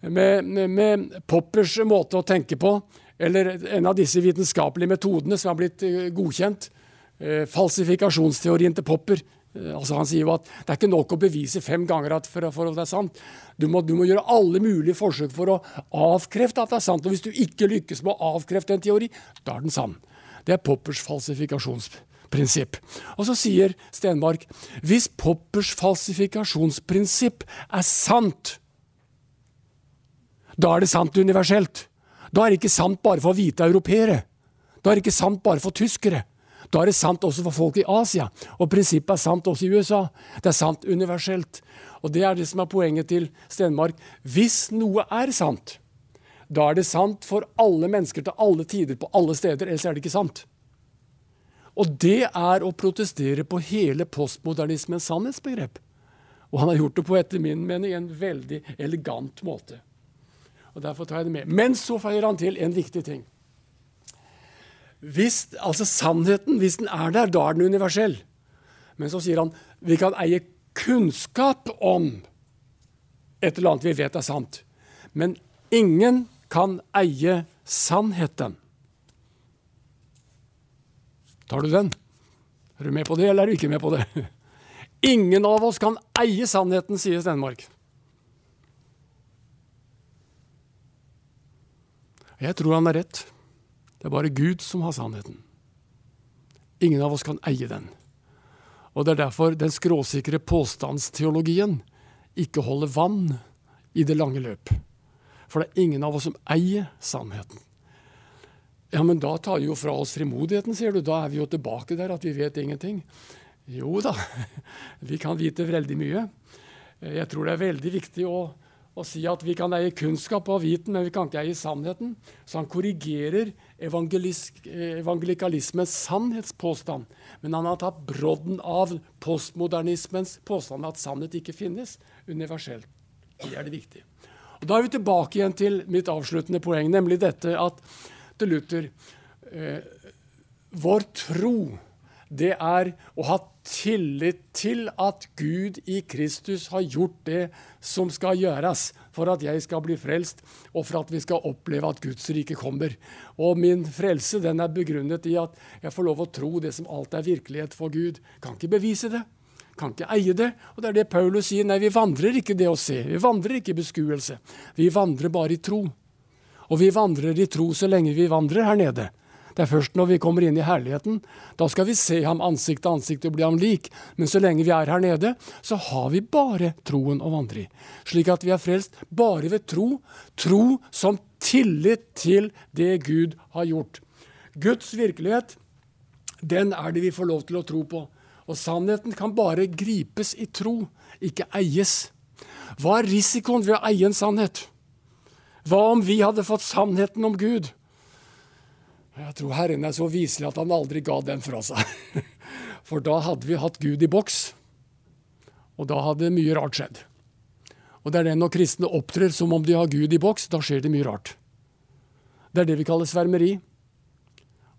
A: med, med, med, Poppers måte å tenke på, eller en av disse vitenskapelige metodene som har blitt eh, godkjent. Eh, falsifikasjonsteorien til Popper. Eh, altså Han sier jo at det er ikke nok å bevise fem ganger at for, for at det er sant. Du må, du må, gjøre alle mulige forsøk for å avkrefte at det er sant. Og hvis du ikke lykkes med å avkrefte en teori, da er den sann. Det er Poppers falsifikasjonsprinsipp. Og så sier Stenmark hvis Poppers falsifikasjonsprinsipp er sant, da er det sant universelt. Da er det ikke sant bare for hvite europeere. Da er det ikke sant bare for tyskere. Da er det sant også for folk i Asia. Og prinsippet er sant også i USA. Det er sant universelt. Og det er det som er poenget til Stenmark. Hvis noe er sant, da er det sant for alle mennesker til alle tider på alle steder, ellers er det ikke sant. Og det er å protestere på hele postmodernismens sannhetsbegrep. Og han har gjort det på etter min mening en veldig elegant måte. Og Derfor tar jeg det med. Men så feier han til en viktig ting. Hvis, altså Sannheten, hvis den er der, da er den universell. Men så sier han vi kan eie kunnskap om et eller annet vi vet er sant. Men ingen kan eie sannheten. Tar du den? Er du med på det, eller er du ikke med på det? Ingen av oss kan eie sannheten, sier Stenmark. Jeg tror han er rett. Det er bare Gud som har sannheten. Ingen av oss kan eie den. Og Det er derfor den skråsikre påstandsteologien ikke holder vann i det lange løp. For det er ingen av oss som eier sannheten. Ja, men da tar jo fra oss frimodigheten, sier du. Da er vi jo tilbake der at vi vet ingenting. Jo da, vi kan vite veldig mye. Jeg tror det er veldig viktig å, og si at vi kan eie kunnskap og viten, men vi kan ikke eie sannheten. Så han korrigerer evangelikalismens sannhetspåstand. Men han har tatt brodden av postmodernismens påstand at sannhet ikke finnes universelt. Det er det viktige. Og Da er vi tilbake igjen til mitt avsluttende poeng, nemlig dette at til Luther eh, Vår tro det er å ha tillit til at Gud i Kristus har gjort det som skal gjøres for at jeg skal bli frelst, og for at vi skal oppleve at Guds rike kommer. Og min frelse den er begrunnet i at jeg får lov å tro det som alt er virkelighet for Gud. Kan ikke bevise det. Kan ikke eie det. Og det er det Paulus sier. Nei, vi vandrer ikke det å se. Vi vandrer ikke i beskuelse. Vi vandrer bare i tro. Og vi vandrer i tro så lenge vi vandrer her nede. Det er først når vi kommer inn i herligheten. Da skal vi se ham ansikt til ansikt og bli ham lik. Men så lenge vi er her nede, så har vi bare troen å vandre i. Slik at vi er frelst bare ved tro. Tro som tillit til det Gud har gjort. Guds virkelighet, den er det vi får lov til å tro på. Og sannheten kan bare gripes i tro, ikke eies. Hva er risikoen ved å eie en sannhet? Hva om vi hadde fått sannheten om Gud? Jeg tror Herren er så viselig at han aldri ga den fra seg. For da hadde vi hatt Gud i boks, og da hadde mye rart skjedd. Og det er det når kristne opptrer som om de har Gud i boks, da skjer det mye rart. Det er det vi kaller svermeri.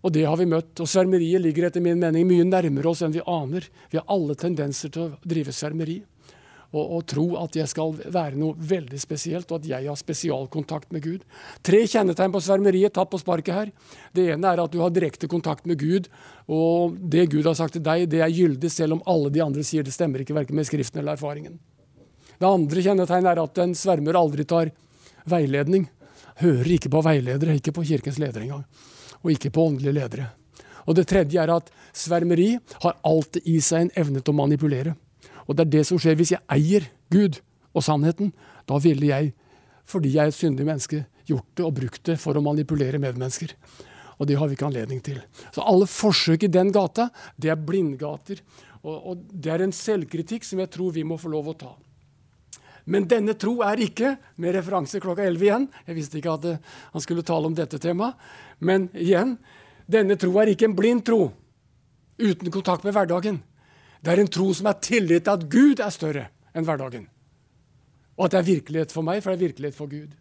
A: Og det har vi møtt. Og svermeriet ligger etter min mening mye nærmere oss enn vi aner. Vi har alle tendenser til å drive svermeri og, og, tro at jeg skal være noe veldig spesielt, og at jeg har spesialkontakt med Gud. Tre kjennetegn på svermeriet tatt på sparket her. Det ene er at du har direkte kontakt med Gud, og det Gud har sagt til deg, det er gyldig selv om alle de andre sier det stemmer ikke, verken med Skriften eller erfaringen. Det andre kjennetegnet er at en svermer aldri tar veiledning. Hører ikke på veiledere, ikke på kirkens ledere engang. Og ikke på åndelige ledere. Og det tredje er at svermeri har alltid i seg en evne til å manipulere. Og det er det som skjer hvis jeg eier Gud og sannheten. Da ville jeg, fordi jeg er et syndig menneske, gjort det og brukt det for å manipulere medmennesker. Og det har vi ikke anledning til. Så alle forsøk i den gata, det er blindgater. Og, og det er en selvkritikk som jeg tror vi må få lov å ta. Men denne tro er ikke, med referanse klokka 11 igjen Jeg visste ikke at eh, han skulle tale om dette temaet. Men igjen, denne tro er ikke en blind tro uten kontakt med hverdagen. Det er en tro som er tillit til at Gud er større enn hverdagen. Og at det er virkelighet for meg, for det er virkelighet for Gud.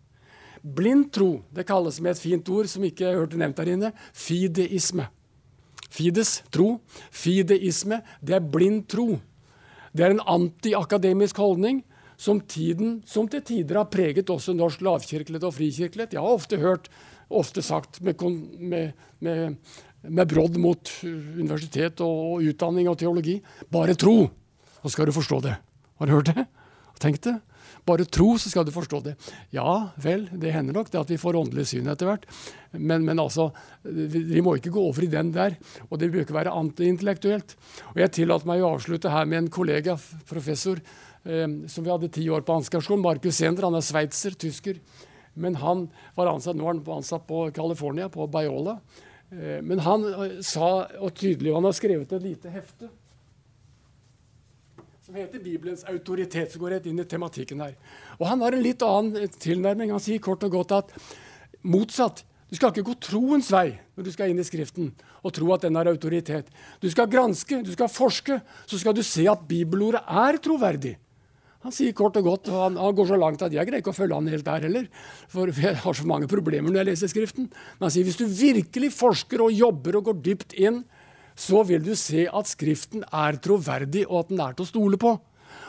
A: Blind tro det kalles med et fint ord som ikke jeg hørte nevnt der inne fideisme. Fides, tro. Fideisme, det er blind tro. Det er en antiakademisk holdning som, tiden, som til tider har preget også norsk lavkirkelighet og frikirkelighet. Jeg har ofte hørt, ofte sagt med, med, med med brodd mot universitet og utdanning og teologi. Bare tro, så skal du forstå det. Har du hørt det? Tenk det. Bare tro, så skal du forstå det. Ja vel, det hender nok det at vi får åndelig syn etter hvert. Men, men altså, vi, må ikke gå over i den der. Og det bør ikke være antiintellektuelt. Og jeg tillater meg å avslutte her med en kollega, professor, eh, som vi hadde ti år på Ansgarskolen. Markus Sender. Han er sveitser, tysker. Men han var ansatt, nå er han ansatt på California, på Biola. Eh, men han eh, sa, og tydelig, han har skrevet et lite hefte som heter 'Bibelens autoritet', som går rett inn i tematikken her. Og Han har en litt annen tilnærming. Han sier kort og godt at motsatt. Du skal ikke gå troens vei når du skal inn i Skriften og tro at den har autoritet. Du skal granske, du skal forske, så skal du se at bibelordet er troverdig. Han sier kort og godt, og han, han, går så langt at jeg greier ikke å følge han helt der heller. For jeg har så mange problemer når jeg leser Skriften. Men han sier hvis du virkelig forsker og jobber og går dypt inn, så vil du se at Skriften er troverdig, og at den er til å stole på.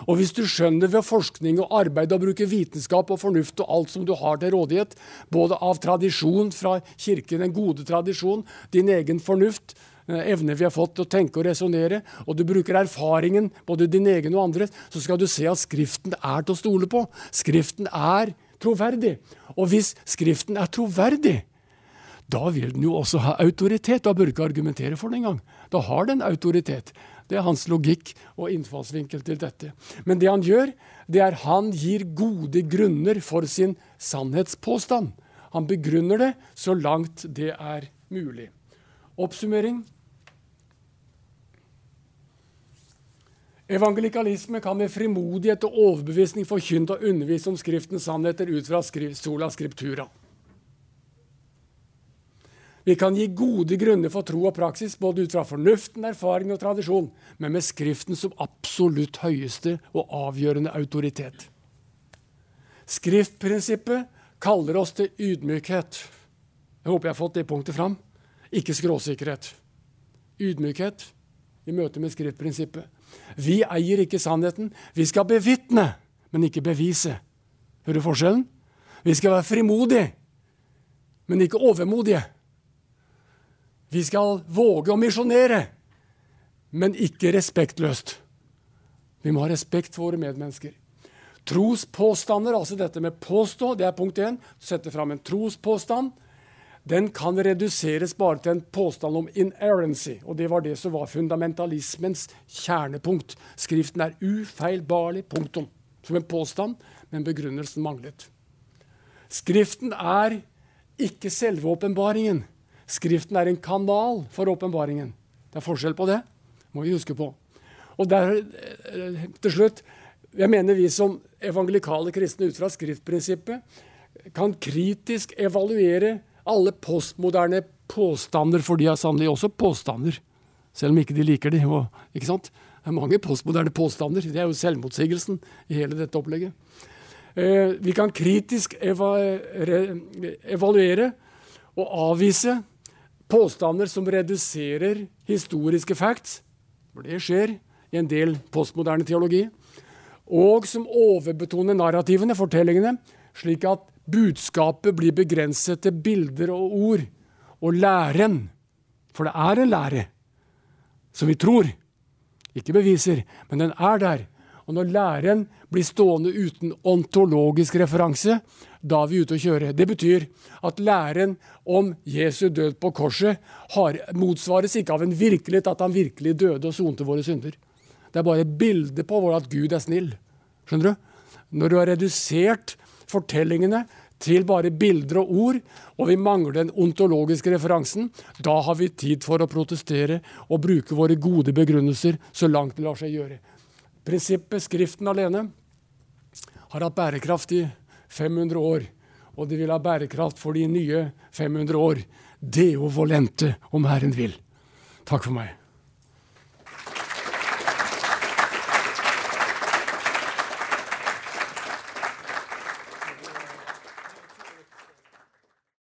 A: Og hvis du skjønner ved forskning og arbeid å bruke vitenskap og fornuft og alt som du har til rådighet, både av tradisjon fra kirken, den gode tradisjon, din egen fornuft, Eh, evner vi har fått til å tenke og resonnere, og du bruker erfaringen, både din egen og andres, så skal du se at Skriften er til å stole på. Skriften er troverdig. Og hvis Skriften er troverdig, da vil den jo også ha autoritet. Da bør du ikke argumentere for den engang. Da har den autoritet. Det er hans logikk og innfallsvinkel til dette. Men det han gjør, det er han gir gode grunner for sin sannhetspåstand. Han begrunner det så langt det er mulig. Oppsummering. Evangelikalisme kan med frimodighet og overbevisning forkynne og undervise om Skriftens sannheter ut fra sola scriptura. Vi kan gi gode grunner for tro og praksis, både ut fra fornuften, erfaring og tradisjon, men med Skriften som absolutt høyeste og avgjørende autoritet. Skriftprinsippet kaller oss til ydmykhet. Jeg håper jeg har fått det punktet fram. Ikke skråsikkerhet. Ydmykhet i møte med skriftprinsippet. Vi eier ikke sannheten. Vi skal bevitne, men ikke bevise. Hører du forskjellen? Vi skal være frimodige, men ikke overmodige. Vi skal våge å misjonere, men ikke respektløst. Vi må ha respekt for våre medmennesker. Trospåstander, altså dette med påstå, det er punkt én. Sette fram en trospåstand den kan reduseres bare til en påstand om inerrancy. Og det var det som var fundamentalismens kjernepunkt. Skriften er ufeilbarlig. Punktum. Som en påstand, men begrunnelsen manglet. Skriften er ikke selve åpenbaringen. Skriften er en kanal for åpenbaringen. Det er forskjell på det, må vi huske på. Og der, eh, til slutt, jeg mener vi som evangelikale kristne ut fra skriftprinsippet kan kritisk evaluere alle postmoderne påstander, for de er sannelig også påstander. Selv om ikke de liker de. Og, ikke sant? Det er mange postmoderne påstander. Det er jo selvmotsigelsen i hele dette opplegget. Eh, vi kan kritisk eva evaluere og avvise påstander som reduserer historiske facts, for det skjer i en del postmoderne teologi, og som overbetoner narrativene, fortellingene, slik at budskapet blir begrenset til bilder og ord og læren. For det er en lære som vi tror. Ikke beviser, men den er der. Og når læren blir stående uten ontologisk referanse, da er vi ute å kjøre. Det betyr at læren om Jesu død på korset har, motsvares ikke av en virkelighet at han virkelig døde og sonte våre synder. Det er bare et bilde på at Gud er snill. Skjønner du? Når du har redusert fortellingene til bare bilder og ord, og vi mangler den ontologiske referansen, da har vi tid for å protestere og bruke våre gode begrunnelser så langt det lar seg gjøre. Prinsippet, Skriften alene, har hatt bærekraft i 500 år. Og det vil ha bærekraft for de nye 500 år. Deo volente, om Herren vil. Takk for meg.